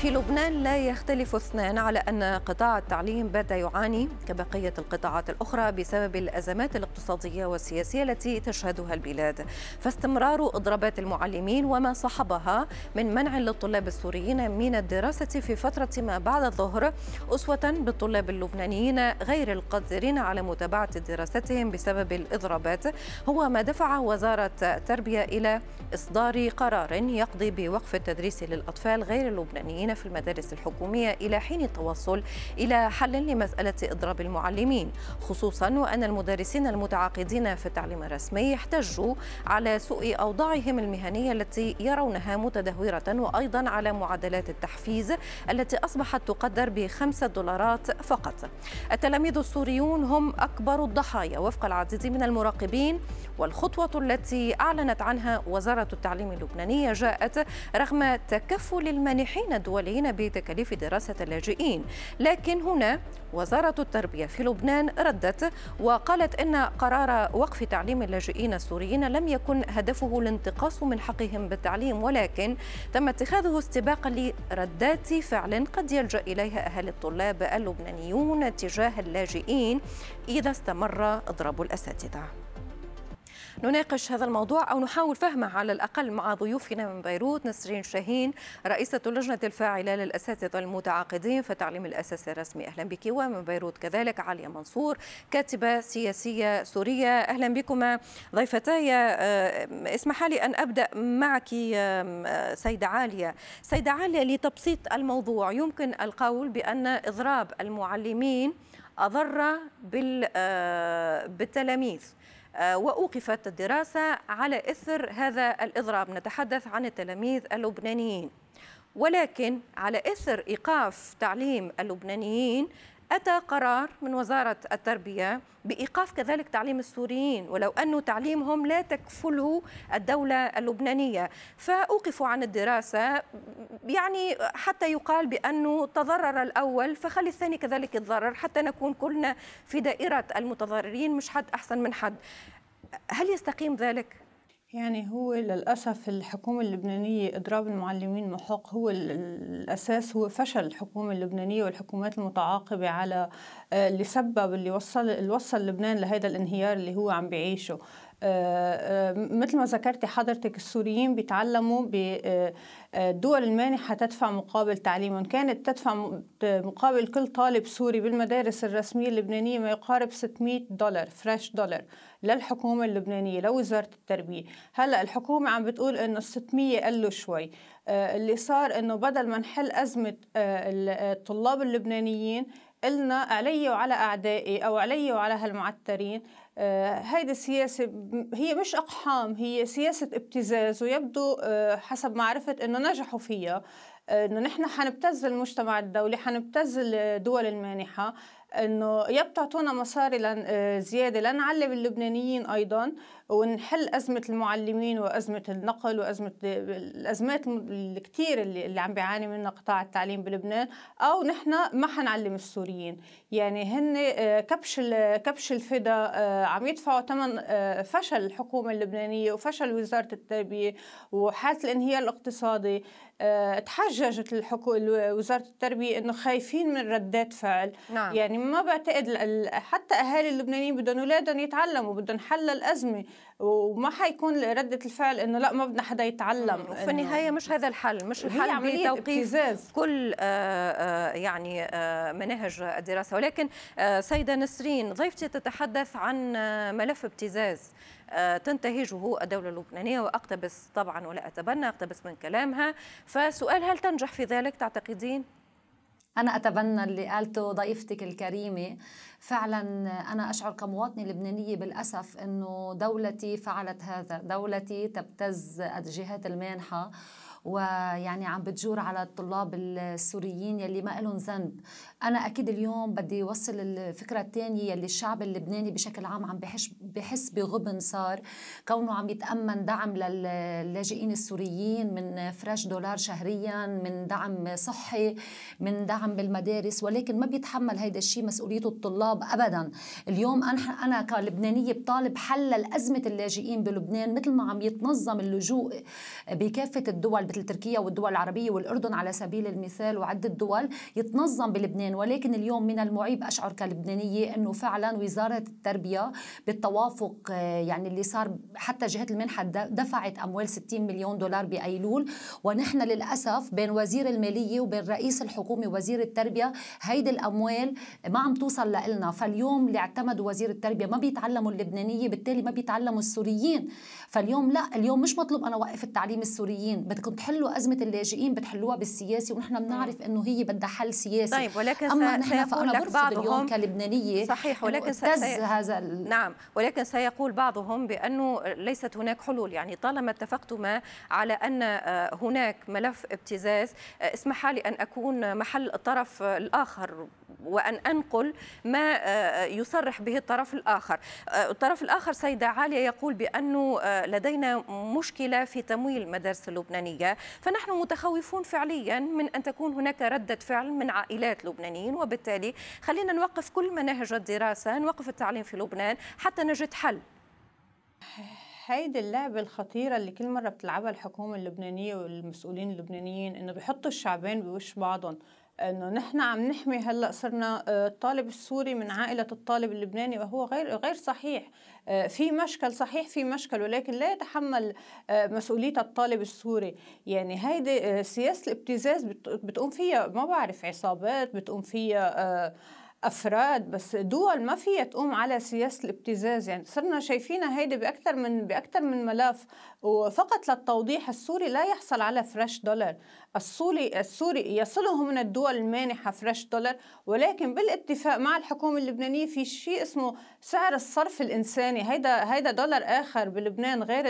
في لبنان لا يختلف اثنان على أن قطاع التعليم بات يعاني كبقية القطاعات الأخرى بسبب الأزمات الاقتصادية والسياسية التي تشهدها البلاد. فاستمرار إضرابات المعلمين وما صحبها من منع للطلاب السوريين من الدراسة في فترة ما بعد الظهر أسوة بالطلاب اللبنانيين غير القادرين على متابعة دراستهم بسبب الإضرابات. هو ما دفع وزارة التربية إلى إصدار قرار يقضي بوقف التدريس للأطفال غير اللبنانيين في المدارس الحكومية إلى حين التوصل إلى حل لمسألة إضراب المعلمين خصوصا وأن المدرسين المتعاقدين في التعليم الرسمي احتجوا على سوء أوضاعهم المهنية التي يرونها متدهورة وأيضا على معدلات التحفيز التي أصبحت تقدر بخمسة دولارات فقط. التلاميذ السوريون هم أكبر الضحايا وفق العديد من المراقبين والخطوة التي أعلنت عنها وزارة التعليم اللبنانية جاءت رغم تكفل المانحين الدوليين الدوليين بتكاليف دراسة اللاجئين. لكن هنا وزارة التربية في لبنان ردت وقالت إن قرار وقف تعليم اللاجئين السوريين لم يكن هدفه الانتقاص من حقهم بالتعليم ولكن تم اتخاذه استباقا لردات فعل قد يلجأ إليها أهالي الطلاب اللبنانيون تجاه اللاجئين إذا استمر إضراب الأساتذة. نناقش هذا الموضوع أو نحاول فهمه على الأقل مع ضيوفنا من بيروت. نسرين شاهين رئيسة اللجنة الفاعلة للأساتذة المتعاقدين في التعليم الأساسي الرسمي. أهلا بك. ومن بيروت كذلك عليا منصور كاتبة سياسية سورية. أهلا بكما ضيفتاي آه، اسمح لي أن أبدأ معك سيدة عالية. سيدة عالية لتبسيط الموضوع يمكن القول بأن إضراب المعلمين أضر آه، بالتلاميذ. وأوقفت الدراسة على إثر هذا الإضراب. نتحدث عن التلاميذ اللبنانيين. ولكن على إثر إيقاف تعليم اللبنانيين أتى قرار من وزارة التربية بإيقاف كذلك تعليم السوريين ولو أن تعليمهم لا تكفله الدولة اللبنانية فأوقفوا عن الدراسة يعني حتى يقال بأنه تضرر الأول فخلي الثاني كذلك يتضرر حتى نكون كلنا في دائرة المتضررين مش حد أحسن من حد هل يستقيم ذلك؟ يعني هو للأسف الحكومة اللبنانية إضراب المعلمين محق. هو الأساس هو فشل الحكومة اللبنانية والحكومات المتعاقبة على آه، اللي سبب اللي وصل اللي وصل لبنان لهذا الانهيار اللي هو عم بيعيشه آه، مثل ما ذكرتي حضرتك السوريين بيتعلموا بالدول المانحة تدفع مقابل تعليمهم كانت تدفع مقابل كل طالب سوري بالمدارس الرسمية اللبنانية ما يقارب 600 دولار fresh dollar للحكومة اللبنانية لوزارة التربية. هلأ الحكومة عم بتقول ال 600 قلوا شوي. آه، اللي صار إنه بدل ما نحل أزمة الطلاب اللبنانيين قلنا علي وعلى أعدائي أو علي وعلى هالمعترين آه، هيدي السياسة هي مش أقحام هي سياسة ابتزاز ويبدو آه، حسب معرفة أنه نجحوا فيها إنه نحن حنبتز المجتمع الدولي حنبتز الدول المانحة. إنه يا بتعطونا مصاري آه، زيادة لنعلم اللبنانيين أيضا ونحل أزمة المعلمين وأزمة النقل وأزمة الأزمات الكثير اللي, اللي عم بيعاني منها قطاع التعليم بلبنان أو نحن ما حنعلم السوريين. يعني هن آه، كبش كبش الفدا آه، عم يدفعوا ثمن فشل الحكومة اللبنانية وفشل وزارة التربية وحالة الانهيار الاقتصادي. تحججت وزارة التربية إنه خايفين من ردات فعل نعم. يعني ما بعتقد حتى أهالي اللبنانيين بدهم أولادهم يتعلموا بدهم حل الأزمة وما حيكون ردة الفعل إنه لا ما بدنا حدا يتعلم في النهاية مش هذا الحل. مش الحل بتوقيف كل آآ آه، آه، يعني آآ آه، مناهج الدراسة. ولكن سيدة نسرين ضيفتي تتحدث عن ملف ابتزاز. تنتهجه الدولة اللبنانية وأقتبس طبعا ولا أتبنى أقتبس من كلامها. فسؤال هل تنجح في ذلك تعتقدين؟ أنا أتبنى اللي قالته ضيفتك الكريمة. فعلا أنا أشعر كمواطنة لبنانية بالأسف أنه دولتي فعلت هذا دولتي تبتز الجهات المانحة. ويعني عم بتجور على الطلاب السوريين يلي ما لهم ذنب. أنا أكيد اليوم بدي اوصل الفكرة الثانية يلي الشعب اللبناني بشكل عام عم بحس بحس بغبن صار. كونه عم يتأمن دعم للاجئين السوريين من فريش دولار شهريا من دعم صحي من دعم بالمدارس ولكن ما بيتحمل هيدا الشيء مسؤوليته الطلاب ابدا. اليوم أنا أنا كلبنانية بطالب حل لأزمة اللاجئين بلبنان مثل ما عم يتنظم اللجوء بكافة الدول مثل تركيا والدول العربية والأردن على سبيل المثال وعدة دول يتنظم بلبنان ولكن اليوم من المعيب أشعر كلبنانية إنه فعلا وزارة التربية بالتوافق يعني اللي صار حتى جهة المنحة دفعت أموال 60 مليون دولار بأيلول. ونحن للأسف بين وزير المالية وبين رئيس الحكومة وزير التربية هيدي الأموال ما عم توصل لنا فاليوم اللي اعتمدوا وزير التربية ما بيتعلموا اللبنانية بالتالي ما بيتعلموا السوريين. فاليوم لا اليوم مش مطلوب أنا أوقف التعليم السوريين. بدكم تحلوا أزمة اللاجئين بتحلوها بالسياسي ونحن بنعرف إنه هي بدها حل سياسي. طيب ولكن أما نحن فأنا لك بعضهم اليوم كلبنانية صحيح ولكن سي... هذا ال... نعم ولكن سيقول بعضهم بأنه ليست هناك حلول. يعني طالما اتفقتما على أن هناك ملف ابتزاز اسمح لي أن أكون محل الطرف الآخر. وأن أنقل ما يصرح به الطرف الآخر. الطرف الآخر سيده عالية يقول بأنه لدينا مشكلة في تمويل المدارس اللبنانيه فنحن متخوفون فعليا من أن تكون هناك ردة فعل من عائلات لبنانيين. وبالتالي خلينا نوقف كل مناهج الدراسة نوقف التعليم في لبنان حتى نجد حل. هيدي اللعبة الخطيرة اللي كل مرة بتلعبها الحكومة اللبنانية والمسؤولين اللبنانيين إنه بيحطوا الشعبين بوش بعضهم. إنه نحن عم نحمي هلأ صرنا الطالب السوري من عائلة الطالب اللبناني وهو غير غير صحيح. في مشكل صحيح في مشكل ولكن لا يتحمل مسؤولية الطالب السوري. يعني هيدي سياسة الابتزاز بتقوم فيها ما بعرف عصابات بتقوم فيها أفراد بس دول ما فيها تقوم على سياسة الابتزاز. يعني صرنا شايفينها هيدي باكثر من باكثر من ملف وفقط للتوضيح السوري لا يحصل على fresh dollar السوري السوري يصله من الدول المانحة fresh dollar ولكن بالاتفاق مع الحكومة اللبنانية في شيء اسمه سعر الصرف الإنساني. هيدا هيدا دولار آخر بلبنان غير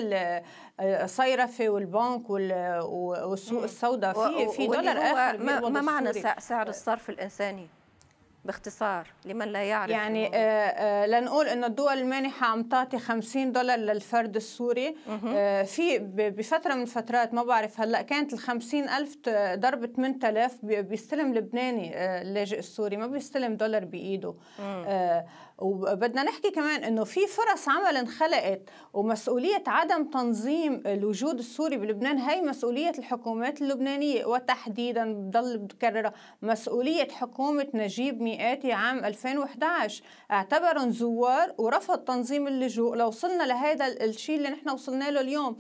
الصيرفة والبنك والسوق السوداء. في في دولار آخر ما, ما معنى سعر الصرف الإنساني؟ باختصار لمن لا يعرف يعني آه آه لنقول انه الدول المانحة عم تعطي 50 دولار للفرد السوري. آه في بفترة من الفترات ما بعرف هلأ كانت ال 50 الف ضرب 8000 بيستلم لبناني آه اللاجئ السوري ما بيستلم دولار بإيده. آه وبدنا نحكي كمان إنه في فرص عمل انخلقت ومسؤولية عدم تنظيم الوجود السوري بلبنان هي مسؤولية الحكومات اللبنانية. وتحديدا بضل بكررها مسؤولية حكومة نجيب مئاتي عام 2011 اعتبرهم زوار ورفض تنظيم اللجوء لو وصلنا لهذا الشيء اللي نحن وصلنا له اليوم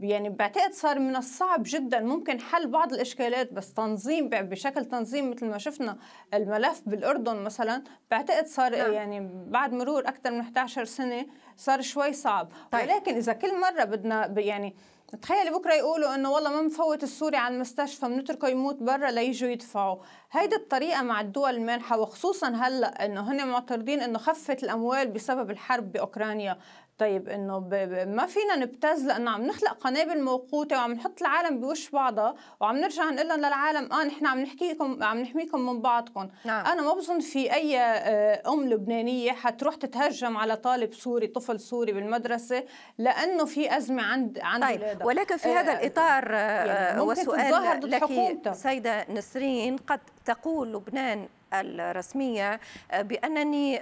يعني بعتقد صار من الصعب جدا ممكن حل بعض الإشكالات بس تنظيم بشكل تنظيم مثل ما شفنا الملف بالأردن مثلا بعتقد صار نعم. يعني بعد مرور أكثر من 11 سنة صار شوي صعب طيب. ولكن إذا كل مرة بدنا يعني تخيلي بكرة يقولوا إنه والله ما مفوت السوري على المستشفى بنتركه يموت برا ليجوا يدفعوا. هيدي الطريقة مع الدول المانحة وخصوصا هلأ إنه هن معترضين إنه خفت الأموال بسبب الحرب بأوكرانيا. طيب إنه ب... ما فينا نبتز لأنه عم نخلق قنابل موقوتة وعم نحط العالم بوش بعضها وعم نرجع نقول لهم للعالم آه نحن عم نحكيكم عم نحميكم من بعضكم نعم. أنا ما بظن في أي أم لبنانية حتروح تتهجم على طالب سوري طفل سوري بالمدرسة لأنه في أزمة عند عند طيب ولادها. ولكن في هذا الإطار يعني وسؤال لك سيدة نسرين قد تقول لبنان الرسمية بأنني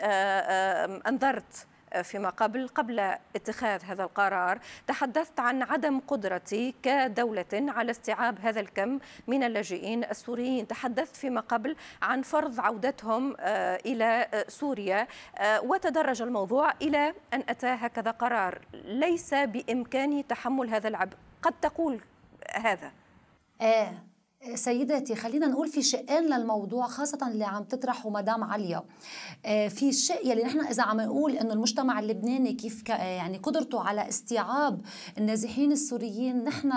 أنذرت فيما قبل قبل اتخاذ هذا القرار تحدثت عن عدم قدرتي كدولة على استيعاب هذا الكم من اللاجئين السوريين. تحدثت فيما قبل عن فرض عودتهم إلى سوريا وتدرج الموضوع إلى أن أتى هكذا قرار. ليس بإمكاني تحمل هذا العبء. قد تقول هذا. آه. سيداتي خلينا نقول في شقين للموضوع خاصة اللي عم تطرحه مدام عليا. آه، في الشق يلي نحن إذا عم نقول إنه المجتمع اللبناني كيف يعني قدرته على استيعاب النازحين السوريين نحن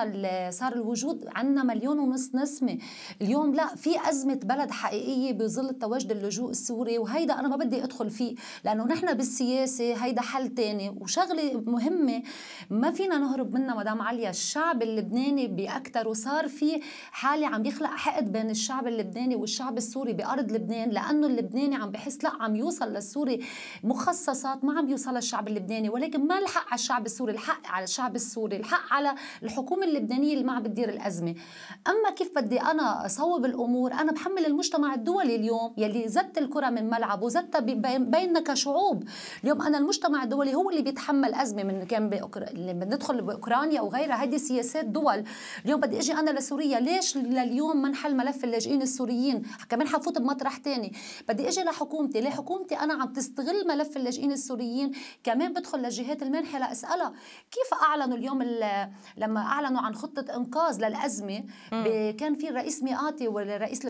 صار الوجود عندنا مليون ونص نسمة. اليوم لا في أزمة بلد حقيقية بظل تواجد اللجوء السوري وهيدا أنا ما بدي أدخل فيه لأنه نحن بالسياسة هيدا حل تاني. وشغلة مهمة ما فينا نهرب منها مدام عليا الشعب اللبناني بأكثر وصار في حالة عم يخلق حقد بين الشعب اللبناني والشعب السوري بأرض لبنان لأنه اللبناني عم بحس لا عم يوصل للسوري مخصصات ما عم يوصل للشعب اللبناني ولكن ما الحق على الشعب السوري الحق على الشعب السوري الحق على الحكومة اللبنانية اللي ما عم بتدير الأزمة. أما كيف بدي أنا أصوب الأمور أنا بحمل المجتمع الدولي اليوم يلي زت الكرة من ملعبه زت بيننا كشعوب. اليوم أنا المجتمع الدولي هو اللي بيتحمل أزمة من كان بأوكرا... اللي بندخل بأوكرانيا وغيرها هذه سياسات دول. اليوم بدي أجي أنا لسوريا ليش لليوم ما نحل ملف اللاجئين السوريين. كمان حفوت بمطرح تاني. بدي إجي لحكومتي. ليه حكومتي أنا عم تستغل ملف اللاجئين السوريين؟ كمان بدخل للجهات المانحه لأسألها. كيف أعلنوا اليوم لما أعلنوا عن خطة إنقاذ للأزمة؟ كان في الرئيس ميقاتي والرئيس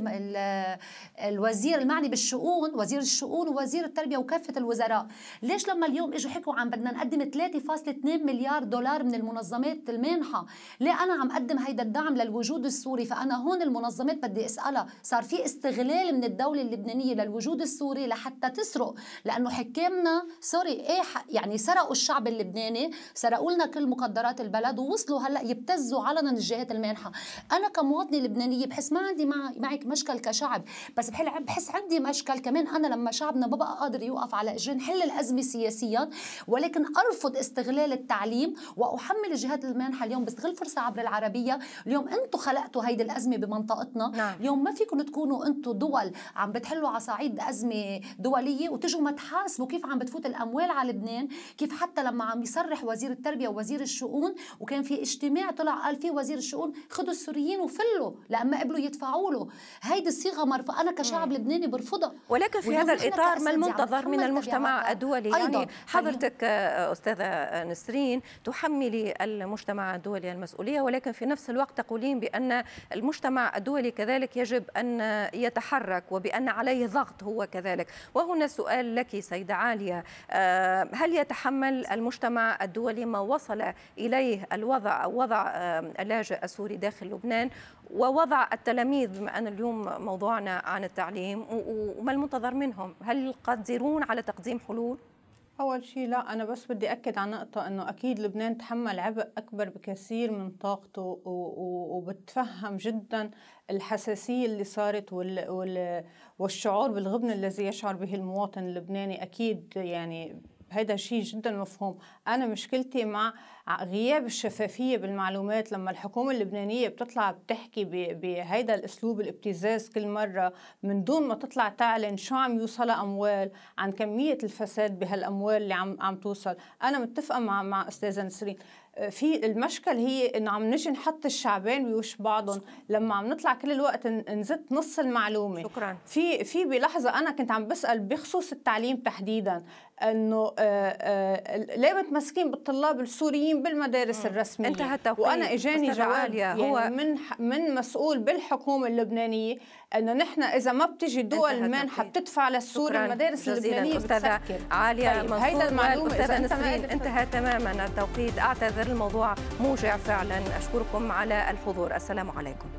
الوزير المعني بالشؤون وزير الشؤون ووزير التربية وكافة الوزراء. ليش لما اليوم إجوا حكوا عن بدنا نقدم 3.2 مليار دولار من المنظمات المانحة؟ ليه أنا عم أقدم هيدا الدعم للوجود السوري؟ فأنا هون المنظمات بدي أسألها صار في استغلال من الدولة اللبنانية للوجود السوري لحتى تسرق؟ لأنه حكامنا sorry إيه يعني سرقوا الشعب اللبناني سرقوا لنا كل مقدرات البلد ووصلوا هلأ يبتزوا علنا الجهات المانحة. أنا كمواطنة لبنانية بحس ما عندي مع معك مشكل كشعب بس بحس عندي مشكل كمان أنا لما شعبنا ما بقى قادر يوقف على إجرين نحل الأزمة سياسيا ولكن أرفض استغلال التعليم وأحمل الجهات المانحة اليوم بستغل فرصة عبر العربية. اليوم أنتم خلقتوا هيدي الأزمة بمنطقتنا. نعم. اليوم ما فيكم تكونوا أنتم دول عم بتحلوا على صعيد أزمة دولية وتجوا ما تحاسبوا كيف عم بتفوت الأموال على لبنان كيف حتى لما عم يصرح وزير التربية ووزير الشؤون وكان في اجتماع طلع قال فيه وزير الشؤون خذوا السوريين وفلوا لما قبلوا يدفعوا له. هيدي الصيغة مرفوضه أنا كشعب مم. لبناني برفضها. ولكن في هذا الإطار ما المنتظر من المجتمع الدولي؟ أيضاً. يعني حضرتك أستاذة نسرين تحملي المجتمع الدولي المسؤولية ولكن في نفس الوقت تقولين بأن المجتمع الدولي كذلك يجب أن يتحرك وبأن عليه ضغط هو كذلك. وهنا سؤال لك سيدة عالية. آه، هل يتحمل المجتمع الدولي ما وصل إليه الوضع أو وضع اللاجئ السوري داخل لبنان؟ ووضع التلاميذ بما أن اليوم موضوعنا عن التعليم وما المنتظر منهم؟ هل قادرون على تقديم حلول؟ أول شيء لا أنا بس بدي أكد على نقطة إنه أكيد لبنان تحمل عبء أكبر بكثير من طاقته وبتفهم جدا الحساسية اللي صارت وال وال والشعور بالغبن الذي يشعر به المواطن اللبناني. أكيد يعني هذا شيء جدا مفهوم. أنا مشكلتي مع غياب الشفافية بالمعلومات لما الحكومة اللبنانية بتطلع بتحكي بهيدا الأسلوب الابتزاز كل مرة من دون ما تطلع تعلن شو عم يوصلها أموال عن كمية الفساد بهالأموال اللي عم عم توصل. أنا متفقة مع مع أستاذة نسرين. في المشكل هي إنه عم نجي نحط الشعبين بوش بعضهم. لما عم نطلع كل الوقت نزت نص المعلومة. شكرا. في في بلحظة أنا كنت عم بسأل بخصوص التعليم تحديدا. إنه آه، آه، ليه متمسكين بالطلاب السوريين بالمدارس الرسمية؟ انتهى التوقيت وأنا إجاني جواب يعني هو من من مسؤول بالحكومة اللبنانية إنه نحن إذا ما بتجي دول المانحه بتدفع للسوري المدارس اللبنانية أستاذة عالية طيب هيدا المعلومة أستاذة نسرين. انتهى تماما التوقيت. أعتذر الموضوع موجع فعلا. أشكركم على الحضور. السلام عليكم.